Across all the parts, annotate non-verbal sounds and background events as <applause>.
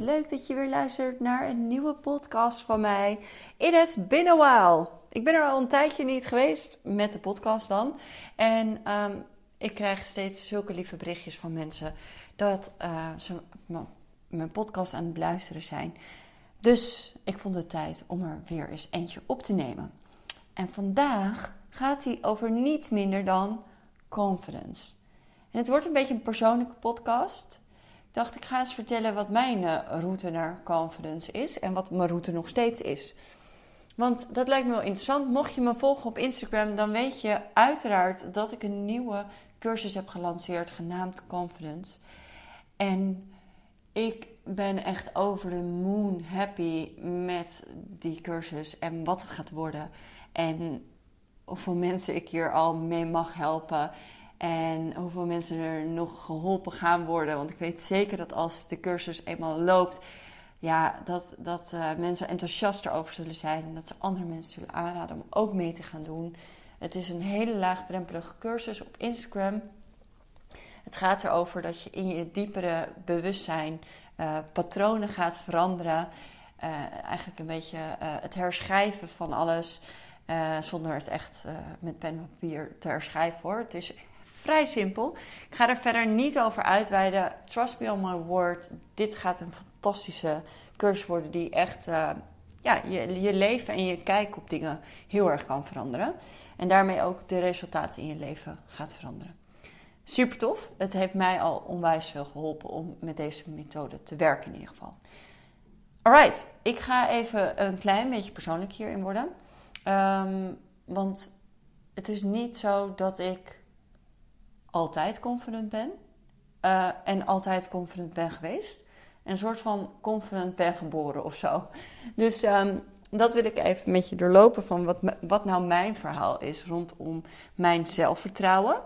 leuk dat je weer luistert naar een nieuwe podcast van mij. It has been a while. Ik ben er al een tijdje niet geweest met de podcast dan. En ehm, ik krijg steeds zulke lieve berichtjes van mensen dat uh, ze mijn podcast aan het beluisteren zijn. Dus ik vond het tijd om er weer eens eentje op te nemen. En vandaag gaat die over niets minder dan confidence. En het wordt een beetje een persoonlijke podcast. Dacht, ik ga eens vertellen wat mijn eh, route naar confidence is en wat mijn route nog steeds is. Want dat lijkt me wel interessant. Mocht je me volgen op Instagram, dan weet je uiteraard dat ik een nieuwe cursus heb gelanceerd genaamd Confidence. En ik ben echt over de moon happy met die cursus en wat het gaat worden. En hoeveel <laughs> mensen ik hier al mee mag helpen. En hoeveel mensen er nog geholpen gaan worden. Want ik weet zeker dat als de cursus eenmaal loopt, ja, dat, dat uh, mensen enthousiast erover zullen zijn. En dat ze andere mensen zullen aanraden om ook mee te gaan doen. Het is een hele laagdrempelige cursus op Instagram. Het gaat erover dat je in je diepere bewustzijn uh, patronen gaat veranderen. Uh, eigenlijk een beetje het herschrijven van alles. zonder het echt met pen en papier te herschrijven hoor. Het is vrij simpel. Ik ga er verder niet over uitweiden. Trust me on my word. Dit gaat een fantastische cursus worden die echt uh, ja, je, je leven en je kijk op dingen heel erg kan veranderen. En daarmee ook de resultaten in je leven gaat veranderen. Super tof. Het heeft mij al onwijs veel geholpen om met deze methode te werken in ieder geval. Alright, ik ga even een klein beetje persoonlijk hierin worden. Um, want het is niet zo dat ik altijd confident ben. Uh, en altijd confident ben geweest. Een soort van confident ben geboren of zo. Dus um, dat wil ik even met je doorlopen van wat, wat nou mijn verhaal is rondom mijn zelfvertrouwen.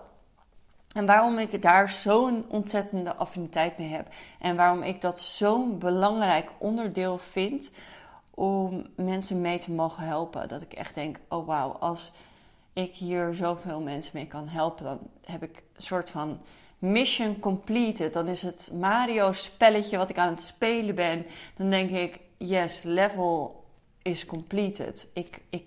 En waarom ik daar zo'n ontzettende affiniteit mee heb. En waarom ik dat zo'n belangrijk onderdeel vind om mensen mee te mogen helpen. Dat ik echt denk, oh wauw, als ik hier zoveel mensen mee kan helpen, dan heb ik een soort van mission completed. Dan is het Mario spelletje wat ik aan het spelen ben. Dan denk ik, yes, level is completed. Ik, ik,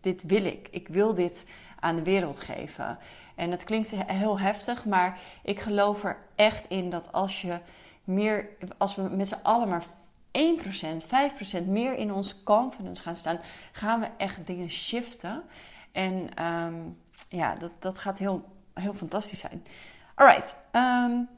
dit wil ik. Ik wil dit aan de wereld geven. En het klinkt heel heftig, maar ik geloof er echt in dat als je meer, als we met z'n allen maar 1%, 5% meer in ons confidence gaan staan, gaan we echt dingen shiften. En um, ja, dat, dat gaat heel, heel fantastisch zijn. Alright. Um,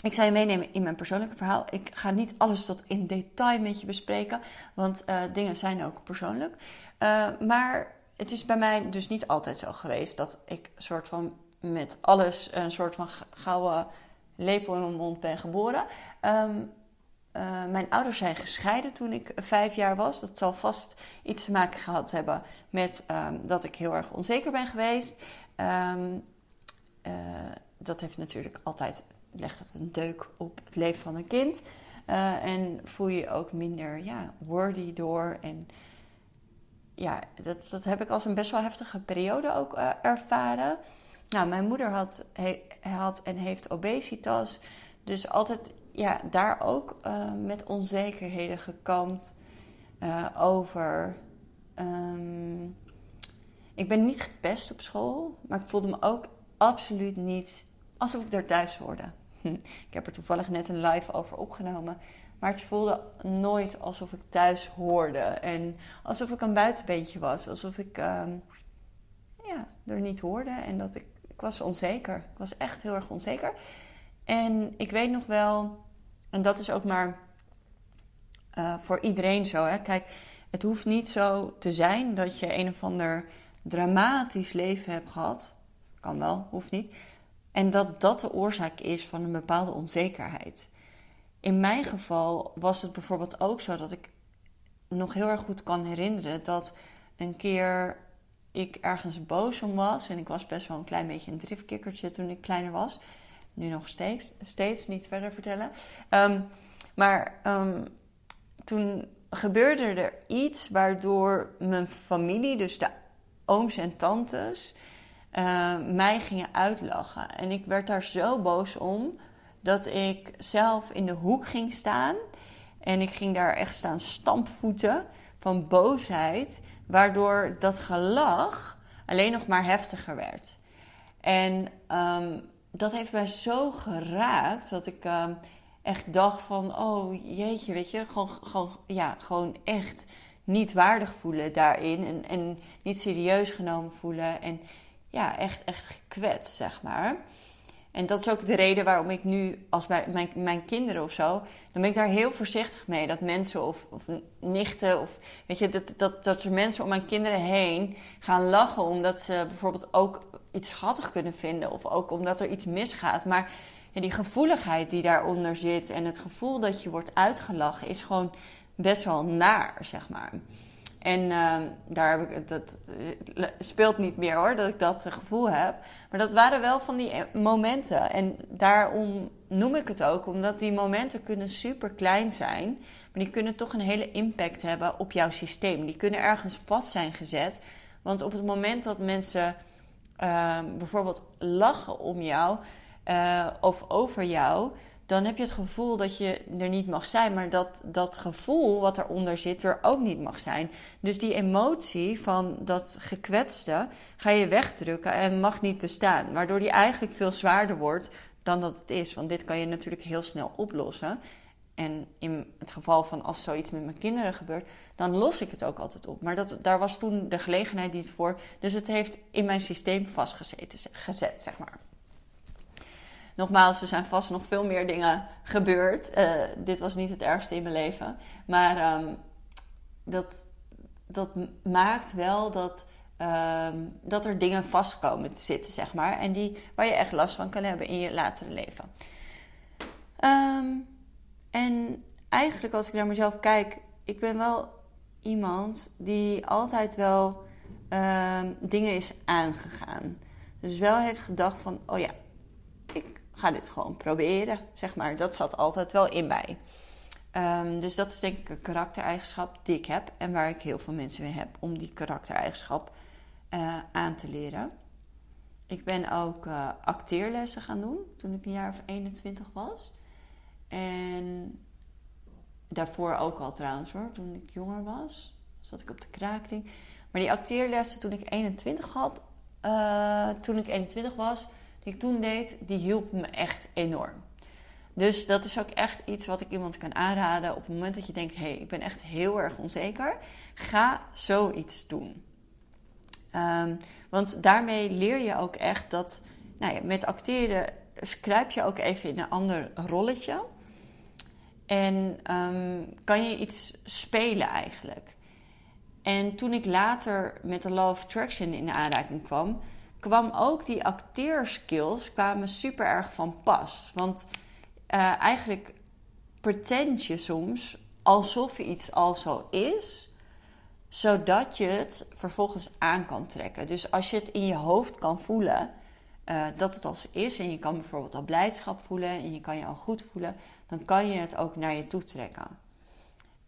ik zal je meenemen in mijn persoonlijke verhaal. Ik ga niet alles tot in detail met je bespreken, want uh, dingen zijn ook persoonlijk. Uh, maar het is bij mij dus niet altijd zo geweest dat ik soort van met alles een soort van gouden lepel in mijn mond ben geboren. Um, uh, mijn ouders zijn gescheiden toen ik vijf jaar was. Dat zal vast iets te maken gehad hebben met um, dat ik heel erg onzeker ben geweest. Um, uh, dat heeft natuurlijk altijd, legt het een deuk op het leven van een kind. Uh, en voel je ook minder ja, worthy door. En ja, dat, dat heb ik als een best wel heftige periode ook ervaren. Nou, mijn moeder had, had en heeft obesitas. Dus altijd ja, daar ook uh, met onzekerheden gekampt uh, over. Um, ik ben niet gepest op school, maar ik voelde me ook absoluut niet alsof ik daar thuis hoorde. Ik heb er toevallig net een live over opgenomen. Maar het voelde nooit alsof ik thuis hoorde. En alsof ik een buitenbeentje was. Alsof ik um, ja, er niet hoorde. En dat ik, ik was onzeker. Ik was echt heel erg onzeker. En ik weet nog wel en dat is ook maar uh, voor iedereen zo. Hè? Kijk, het hoeft niet zo te zijn dat je een of ander dramatisch leven hebt gehad. Kan wel, hoeft niet. En dat dat de oorzaak is van een bepaalde onzekerheid. In mijn geval was het bijvoorbeeld ook zo dat ik nog heel erg goed kan herinneren dat een keer ik ergens boos om was. En ik was best wel een klein beetje een driftkikkertje toen ik kleiner was nu nog steeds, steeds niet verder vertellen. Um, maar um, toen gebeurde er iets waardoor mijn familie, dus de ooms en tantes, uh, mij gingen uitlachen. En ik werd daar zo boos om dat ik zelf in de hoek ging staan En ik ging daar echt staan stampvoeten van boosheid, waardoor dat gelach alleen nog maar heftiger werd. En um, dat heeft mij zo geraakt dat ik um, echt dacht van, oh jeetje, weet je, gewoon, gewoon, ja, gewoon echt niet waardig voelen daarin en, en niet serieus genomen voelen en ja, echt, echt gekwetst, zeg maar. En dat is ook de reden waarom ik nu, als bij mijn, mijn kinderen of zo, dan ben ik daar heel voorzichtig mee. Dat mensen of, of nichten, of weet je, dat, dat, dat er mensen om mijn kinderen heen gaan lachen omdat ze bijvoorbeeld ook iets schattig kunnen vinden. Of ook omdat er iets misgaat. Maar ja, die gevoeligheid die daaronder zit en het gevoel dat je wordt uitgelachen is gewoon best wel naar, zeg maar. En uh, daar heb ik, dat uh, speelt niet meer hoor, dat ik dat gevoel heb. Maar dat waren wel van die momenten. En daarom noem ik het ook, omdat die momenten kunnen super klein zijn. Maar die kunnen toch een hele impact hebben op jouw systeem. Die kunnen ergens vast zijn gezet. Want op het moment dat mensen uh, bijvoorbeeld lachen om jou uh, of over jou, dan heb je het gevoel dat je er niet mag zijn, maar dat dat gevoel wat eronder zit er ook niet mag zijn. Dus die emotie van dat gekwetste ga je wegdrukken en mag niet bestaan, waardoor die eigenlijk veel zwaarder wordt dan dat het is. Want dit kan je natuurlijk heel snel oplossen. En in het geval van als zoiets met mijn kinderen gebeurt, dan los ik het ook altijd op. Maar dat, daar was toen de gelegenheid niet voor. Dus het heeft in mijn systeem vastgezeten, gezet, zeg maar. Nogmaals, er zijn vast nog veel meer dingen gebeurd. Uh, dit was niet het ergste in mijn leven. Maar um, dat, dat maakt wel dat, um, dat er dingen vastkomen te zitten, zeg maar. En die, waar je echt last van kan hebben in je latere leven. Um, en eigenlijk als ik naar mezelf kijk, ik ben wel iemand die altijd wel dingen is aangegaan. Dus wel heeft gedacht van, oh ja, ga dit gewoon proberen, zeg maar. Dat zat altijd wel in mij. Um, dus dat is denk ik een karaktereigenschap die ik heb en waar ik heel veel mensen mee heb om die karaktereigenschap uh, aan te leren. Ik ben ook uh, acteerlessen gaan doen toen ik een jaar of 21 was. En daarvoor ook al trouwens hoor, toen ik jonger was, zat ik op de kraakling. Maar die acteerlessen toen ik 21 had, uh, toen ik 21 was, die ik toen deed, die hielp me echt enorm. Dus dat is ook echt iets wat ik iemand kan aanraden op het moment dat je denkt: hé, hey, ik ben echt heel erg onzeker. Ga zoiets doen. Um, want daarmee leer je ook echt dat, nou ja, met acteren kruip je ook even in een ander rolletje. En um, kan je iets spelen eigenlijk. En toen ik later met de Law of Attraction in aanraking kwam, kwam ook die acteerskills kwamen super erg van pas. Want uh, eigenlijk pretend je soms alsof iets al zo is, zodat je het vervolgens aan kan trekken. Dus als je het in je hoofd kan voelen uh, dat het al is en je kan bijvoorbeeld al blijdschap voelen en je kan je al goed voelen, dan kan je het ook naar je toe trekken.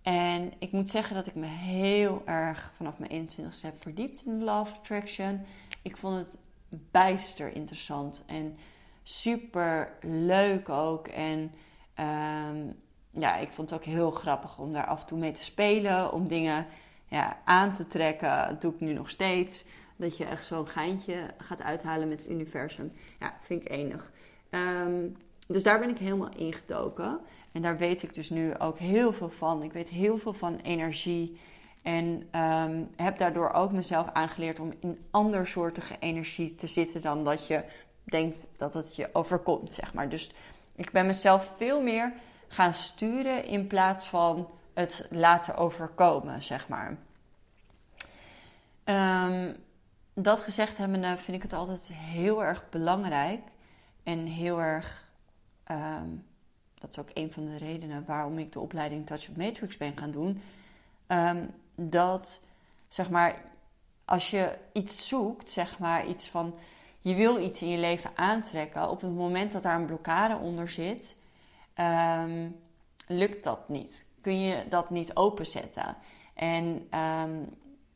En ik moet zeggen dat ik me heel erg vanaf mijn 21ste heb verdiept in Love Attraction. Ik vond het bijster interessant en super leuk ook. En um, ja, ik vond het ook heel grappig om daar af en toe mee te spelen, om dingen ja, aan te trekken. Dat doe ik nu nog steeds. Dat je echt zo'n geintje gaat uithalen met het universum. Ja, vind ik enig. Um, dus daar ben ik helemaal ingedoken. En daar weet ik dus nu ook heel veel van. Ik weet heel veel van energie. En um, heb daardoor ook mezelf aangeleerd om in andersoortige energie te zitten dan dat je denkt dat het je overkomt, zeg maar. Dus ik ben mezelf veel meer gaan sturen in plaats van het laten overkomen, zeg maar. Um, dat gezegd hebbende vind ik het altijd heel erg belangrijk en heel erg. Um, dat is ook een van de redenen waarom ik de opleiding Touch of Matrix ben gaan doen. Um, dat, zeg maar, als je iets zoekt, zeg maar, iets van je wil iets in je leven aantrekken, op het moment dat daar een blokkade onder zit, um, lukt dat niet. Kun je dat niet openzetten. En um,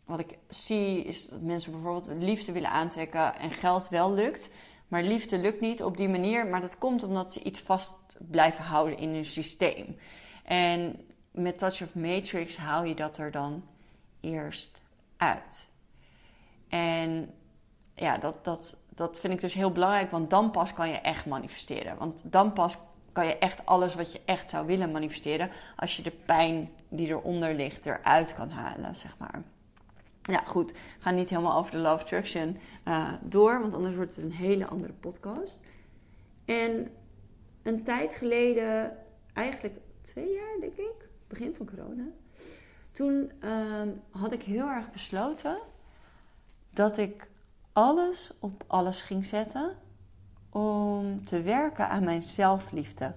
wat ik zie is dat mensen bijvoorbeeld liefde willen aantrekken en geld wel lukt. Maar liefde lukt niet op die manier. Maar dat komt omdat ze iets vast blijven houden in hun systeem. En met Touch of Matrix haal je dat er dan eerst uit. En ja, dat, dat, dat vind ik dus heel belangrijk, want dan pas kan je echt manifesteren. Want dan pas kan je echt alles wat je echt zou willen manifesteren, als je de pijn die eronder ligt eruit kan halen, zeg maar. Ja, goed. Ik ga niet helemaal over de Love Attraction uh, door, want anders wordt het een hele andere podcast. En een tijd geleden, eigenlijk twee jaar denk ik, begin van corona, toen uh, had ik heel erg besloten dat ik alles op alles ging zetten om te werken aan mijn zelfliefde.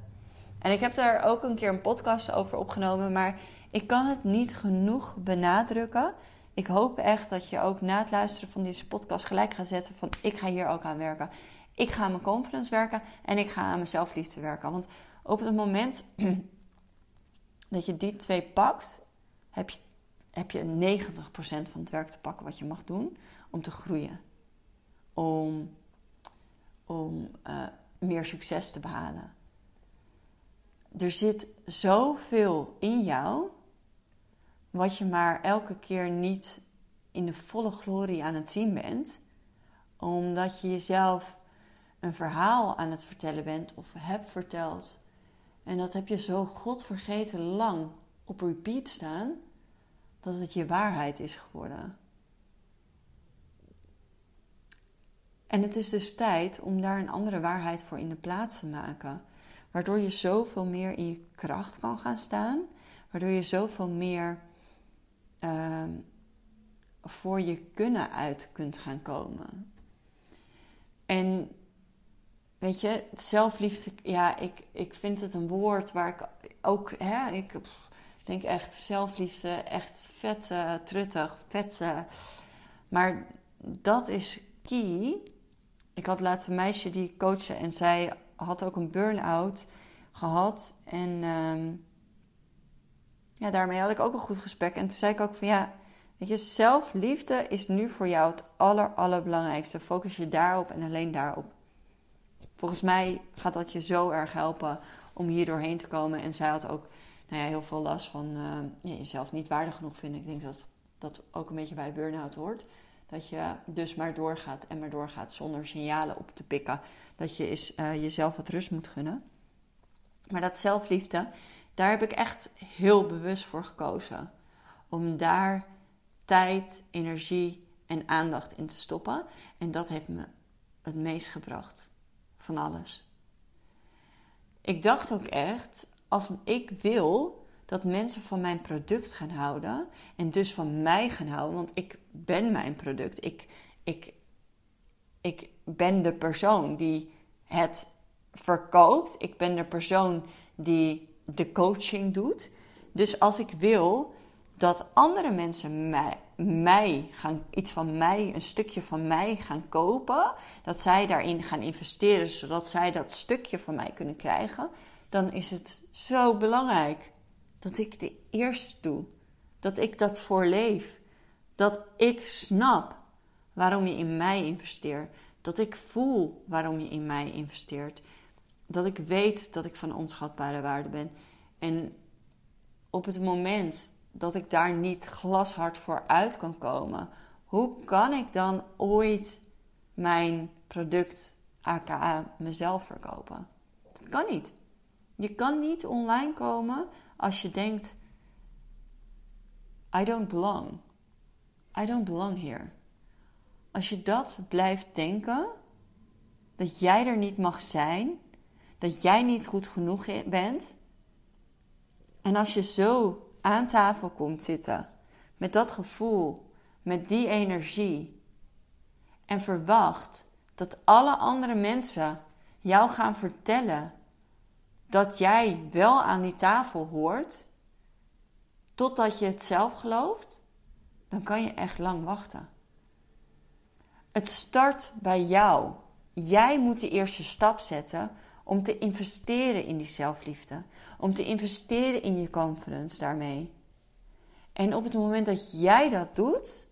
En ik heb daar ook een keer een podcast over opgenomen, maar ik kan het niet genoeg benadrukken. Ik hoop echt dat je ook na het luisteren van deze podcast gelijk gaat zetten van ik ga hier ook aan werken. Ik ga aan mijn confidence werken en ik ga aan mijn zelfliefde werken. Want op het moment <clears throat> dat je die twee pakt, heb je, heb je 90% van het werk te pakken wat je mag doen om te groeien. Om, om uh, meer succes te behalen. Er zit zoveel in jou, wat je maar elke keer niet in de volle glorie aan het zien bent, omdat je jezelf een verhaal aan het vertellen bent of hebt verteld. En dat heb je zo godvergeten lang op repeat staan, dat het je waarheid is geworden. En het is dus tijd om daar een andere waarheid voor in de plaats te maken. Waardoor je zoveel meer in je kracht kan gaan staan. Waardoor je zoveel meer uh, voor je kunnen uit kunt gaan komen. En weet je, zelfliefde, ja, ik, ik vind het een woord waar ik ook, hè, ik denk echt zelfliefde, echt vet, truttig, vet. Maar dat is key ik had laatst een meisje die ik coachte en zij had ook een burn-out gehad. En ehm, ja, daarmee had ik ook een goed gesprek. En toen zei ik ook van ja, weet je, zelfliefde is nu voor jou het aller, allerbelangrijkste. Focus je daarop en alleen daarop. Volgens mij gaat dat je zo erg helpen om hier doorheen te komen. En zij had ook nou ja, heel veel last van ja, jezelf niet waardig genoeg vinden. Ik denk dat dat ook een beetje bij burn-out hoort. Dat je dus maar doorgaat en maar doorgaat zonder signalen op te pikken. Dat je is, uh, jezelf wat rust moet gunnen. Maar dat zelfliefde, daar heb ik echt heel bewust voor gekozen. Om daar tijd, energie en aandacht in te stoppen. En dat heeft me het meest gebracht van alles. Ik dacht ook echt, als ik wil dat mensen van mijn product gaan houden en dus van mij gaan houden, want ik ben mijn product. Ik, ik, ik ben de persoon die het verkoopt. Ik ben de persoon die de coaching doet. Dus als ik wil dat andere mensen mij, mij gaan, iets van mij, een stukje van mij gaan kopen, dat zij daarin gaan investeren, zodat zij dat stukje van mij kunnen krijgen, dan is het zo belangrijk dat ik de eerste doe. Dat ik dat voorleef. Dat ik snap waarom je in mij investeert. Dat ik voel waarom je in mij investeert. Dat ik weet dat ik van onschatbare waarde ben. En op het moment dat ik daar niet glashard voor uit kan komen, hoe kan ik dan ooit mijn product, aka mezelf, verkopen? Dat kan niet. Je kan niet online komen als je denkt: I don't belong. I don't belong here. Als je dat blijft denken, dat jij er niet mag zijn, dat jij niet goed genoeg bent. En als je zo aan tafel komt zitten met dat gevoel, met die energie en verwacht dat alle andere mensen jou gaan vertellen dat jij wel aan die tafel hoort, totdat je het zelf gelooft, dan kan je echt lang wachten. Het start bij jou. Jij moet de eerste stap zetten om te investeren in die zelfliefde. Om te investeren in je confidence daarmee. En op het moment dat jij dat doet,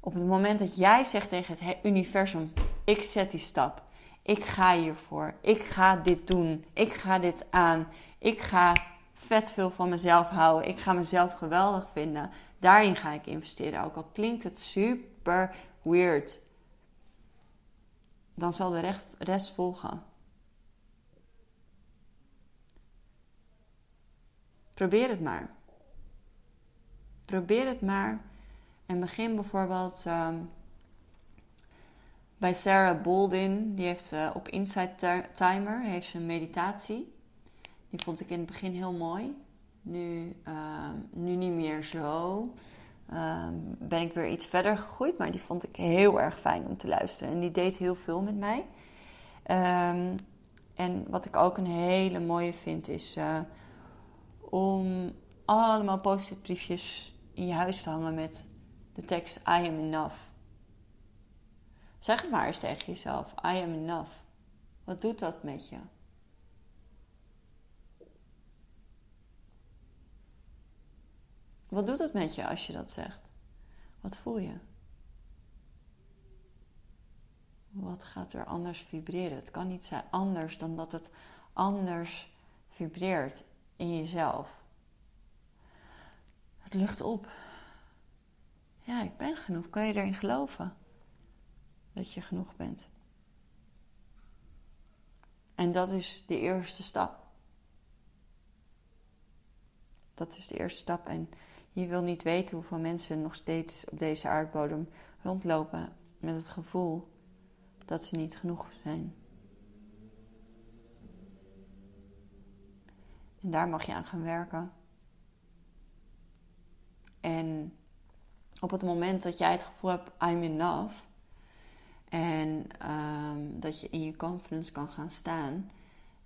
op het moment dat jij zegt tegen het universum: ik zet die stap, ik ga hiervoor. Ik ga dit doen. Ik ga dit aan. Ik ga vet veel van mezelf houden. Ik ga mezelf geweldig vinden. Daarin ga ik investeren. Ook al klinkt het super weird. Dan zal de rest volgen. Probeer het maar. Probeer het maar. En begin bijvoorbeeld ehm, bij Sarah Boldin. Die heeft uh, op Inside Timer heeft ze een meditatie. Die vond ik in het begin heel mooi. Nu, ehm, nu niet meer zo. Ehm, ben ik weer iets verder gegroeid. Maar die vond ik heel erg fijn om te luisteren. En die deed heel veel met mij. en wat ik ook een hele mooie vind is... Uh, om allemaal post-it briefjes in je huis te hangen met de tekst I am enough. Zeg het maar eens tegen jezelf: I am enough. Wat doet dat met je? Wat doet het met je als je dat zegt? Wat voel je? Wat gaat er anders vibreren? Het kan niet zijn anders dan dat het anders vibreert in jezelf. Het lucht op. Ja, ik ben genoeg. Kan je erin geloven? Dat je genoeg bent. En dat is de eerste stap. Dat is de eerste stap. En je wil niet weten hoeveel mensen nog steeds op deze aardbodem rondlopen met het gevoel dat ze niet genoeg zijn. En daar mag je aan gaan werken. En op het moment dat jij het gevoel hebt, I'm enough. En um, dat je in je confidence kan gaan staan.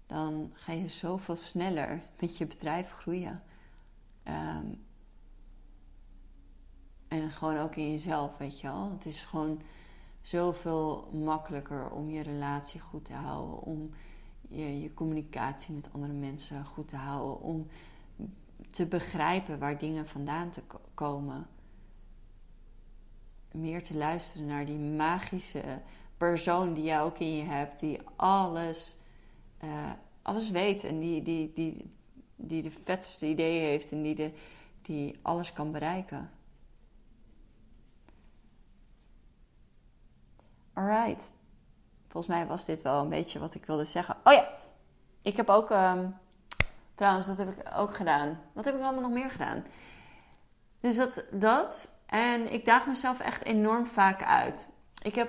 Dan ga je zoveel sneller met je bedrijf groeien. Um, en gewoon ook in jezelf, weet je wel. Het is gewoon zoveel makkelijker om je relatie goed te houden. Om je, je communicatie met andere mensen goed te houden. Om te begrijpen waar dingen vandaan te komen. Meer te luisteren naar die magische persoon die jij ook in je hebt, die alles, uh, alles weet en die, die, die, die de vetste ideeën heeft en die, de, die alles kan bereiken. Alright. Volgens mij was dit wel een beetje wat ik wilde zeggen. Oh ja, ik heb ook. Um, trouwens, dat heb ik ook gedaan. Wat heb ik allemaal nog meer gedaan? Dus dat, dat. En ik daag mezelf echt enorm vaak uit. Ik heb.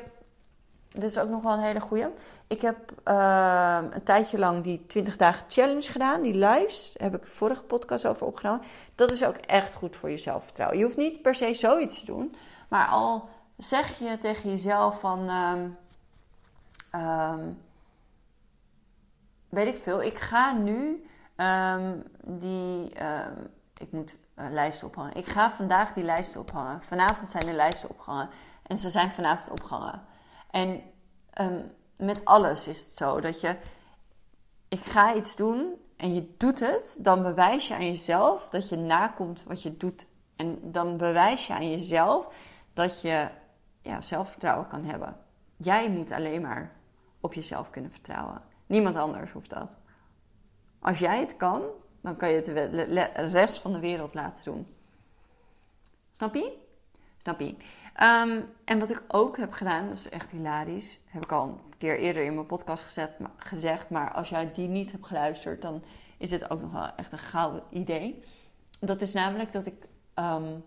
Is ook nog wel een hele goeie. Ik heb uh, een tijdje lang die 20 dagen challenge gedaan. Die lives. Daar heb ik vorige podcast over opgenomen. Dat is ook echt goed voor je zelfvertrouwen. Je hoeft niet per se zoiets te doen. Maar al zeg je tegen jezelf van. Uh, Um, weet ik veel. Ik ga nu um, die. Um, ik moet uh, lijsten ophangen. Ik ga vandaag die lijsten ophangen. Vanavond zijn de lijsten opgehangen. En ze zijn vanavond opgehangen. En met alles is het zo dat je. Ik ga iets doen en je doet het. Dan bewijs je aan jezelf dat je nakomt wat je doet. En dan bewijs je aan jezelf dat je ja, zelfvertrouwen kan hebben. Jij moet alleen maar op jezelf kunnen vertrouwen. Niemand anders hoeft dat. Als jij het kan, dan kan je het de rest van de wereld laten doen. Snap je? Snap je? Ehm, en wat ik ook heb gedaan, dat is echt hilarisch. Heb ik al een keer eerder in mijn podcast gezet, gezegd. Maar als jij die niet hebt geluisterd, dan is dit ook nog wel echt een gouden idee. Dat is namelijk dat ik um,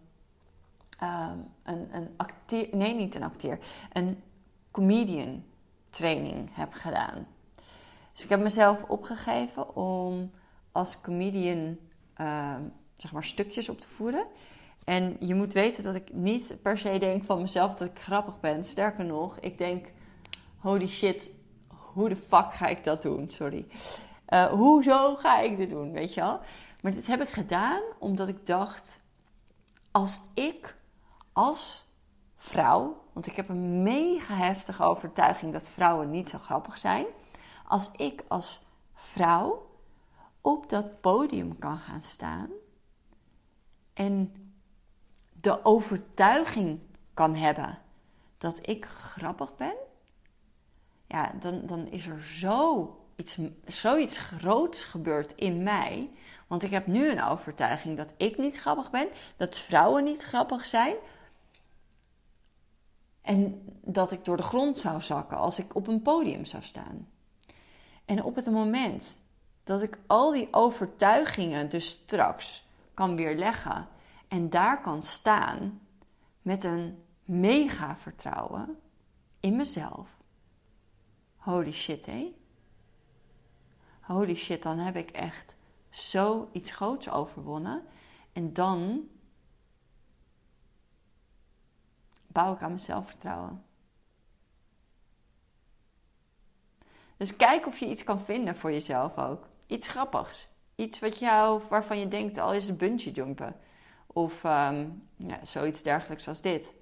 um, een, een acteer... Nee, niet een acteer. Een comedian training heb gedaan. Dus ik heb mezelf opgegeven om als comedian ehm, zeg maar stukjes op te voeren. En je moet weten dat ik niet per se denk van mezelf dat ik grappig ben. Sterker nog, ik denk: holy shit, hoe de fuck ga ik dat doen? Sorry. Uh, hoezo ga ik dit doen? Weet je wel? Maar dit heb ik gedaan omdat ik dacht: als ik als vrouw want ik heb een mega heftige overtuiging dat vrouwen niet zo grappig zijn. Als ik als vrouw op dat podium kan gaan staan en de overtuiging kan hebben dat ik grappig ben, ja, dan, dan is er zo iets, zoiets groots gebeurt in mij. Want ik heb nu een overtuiging dat ik niet grappig ben, dat vrouwen niet grappig zijn. En dat ik door de grond zou zakken als ik op een podium zou staan. En op het moment dat ik al die overtuigingen dus straks kan weerleggen en daar kan staan met een mega vertrouwen in mezelf. Holy shit, hé. Holy shit, dan heb ik echt zoiets groots overwonnen. En dan bouw ik aan mijn zelfvertrouwen. Dus kijk of je iets kan vinden voor jezelf ook. Iets grappigs. Iets wat jou, waarvan je denkt, al is het bungee jumpen. Of um, ja, zoiets dergelijks als dit.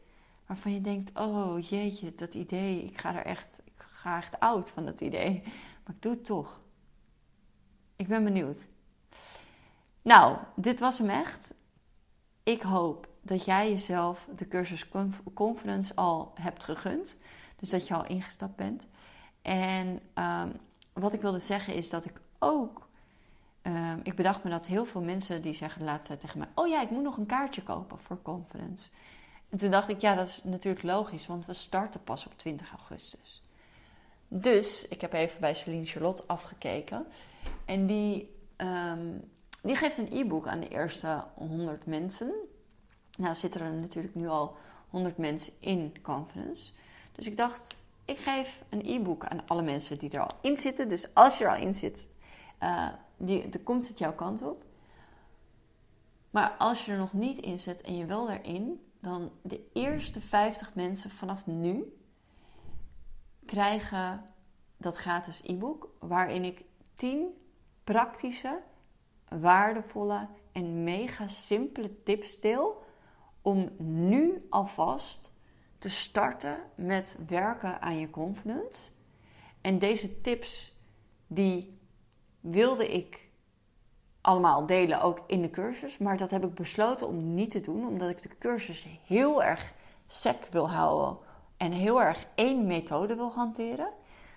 Waarvan je denkt, oh jeetje, dat idee, ik ga er echt, ik ga echt oud van dat idee. Maar ik doe het toch. Ik ben benieuwd. Nou, dit was hem echt. Ik hoop dat jij jezelf de cursus Confidence al hebt gegund. Dus dat je al ingestapt bent. En um, wat ik wilde zeggen is dat ik ook. Um, ik bedacht me dat heel veel mensen die zeggen de laatste tijd tegen mij: Oh ja, ik moet nog een kaartje kopen voor Confidence. En toen dacht ik: Ja, dat is natuurlijk logisch, want we starten pas op 20 augustus. Dus ik heb even bij Celine Charlotte afgekeken. En die, um, die geeft een e-book aan de eerste 100 mensen. Nou zitten er natuurlijk nu al 100 mensen in Confidence. Dus ik dacht, ik geef een e-book aan alle mensen die er al in zitten. Dus als je er al in zit, uh, die, dan komt het jouw kant op. Maar als je er nog niet in zit en je wil erin, dan de eerste 50 mensen vanaf nu krijgen dat gratis e-book. Waarin ik 10 praktische, waardevolle en mega simpele tips deel om nu alvast te starten met werken aan je confidence. En deze tips die wilde ik allemaal delen ook in de cursus, maar dat heb ik besloten om niet te doen omdat ik de cursus heel erg sec wil houden en heel erg één methode wil hanteren.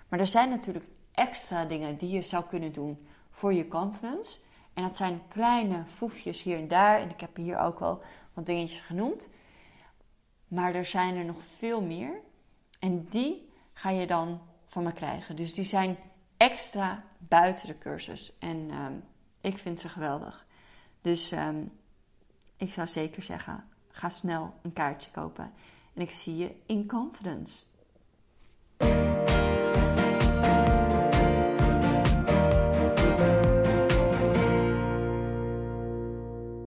Maar er zijn natuurlijk extra dingen die je zou kunnen doen voor je confidence. En dat zijn kleine foefjes hier en daar. En ik heb hier ook wel dingetjes genoemd. Maar er zijn er nog veel meer. En die ga je dan van me krijgen. Dus die zijn extra buiten de cursus. En ehm, ik vind ze geweldig. Dus ehm, ik zou zeker zeggen: ga snel een kaartje kopen. En ik zie je in confidence.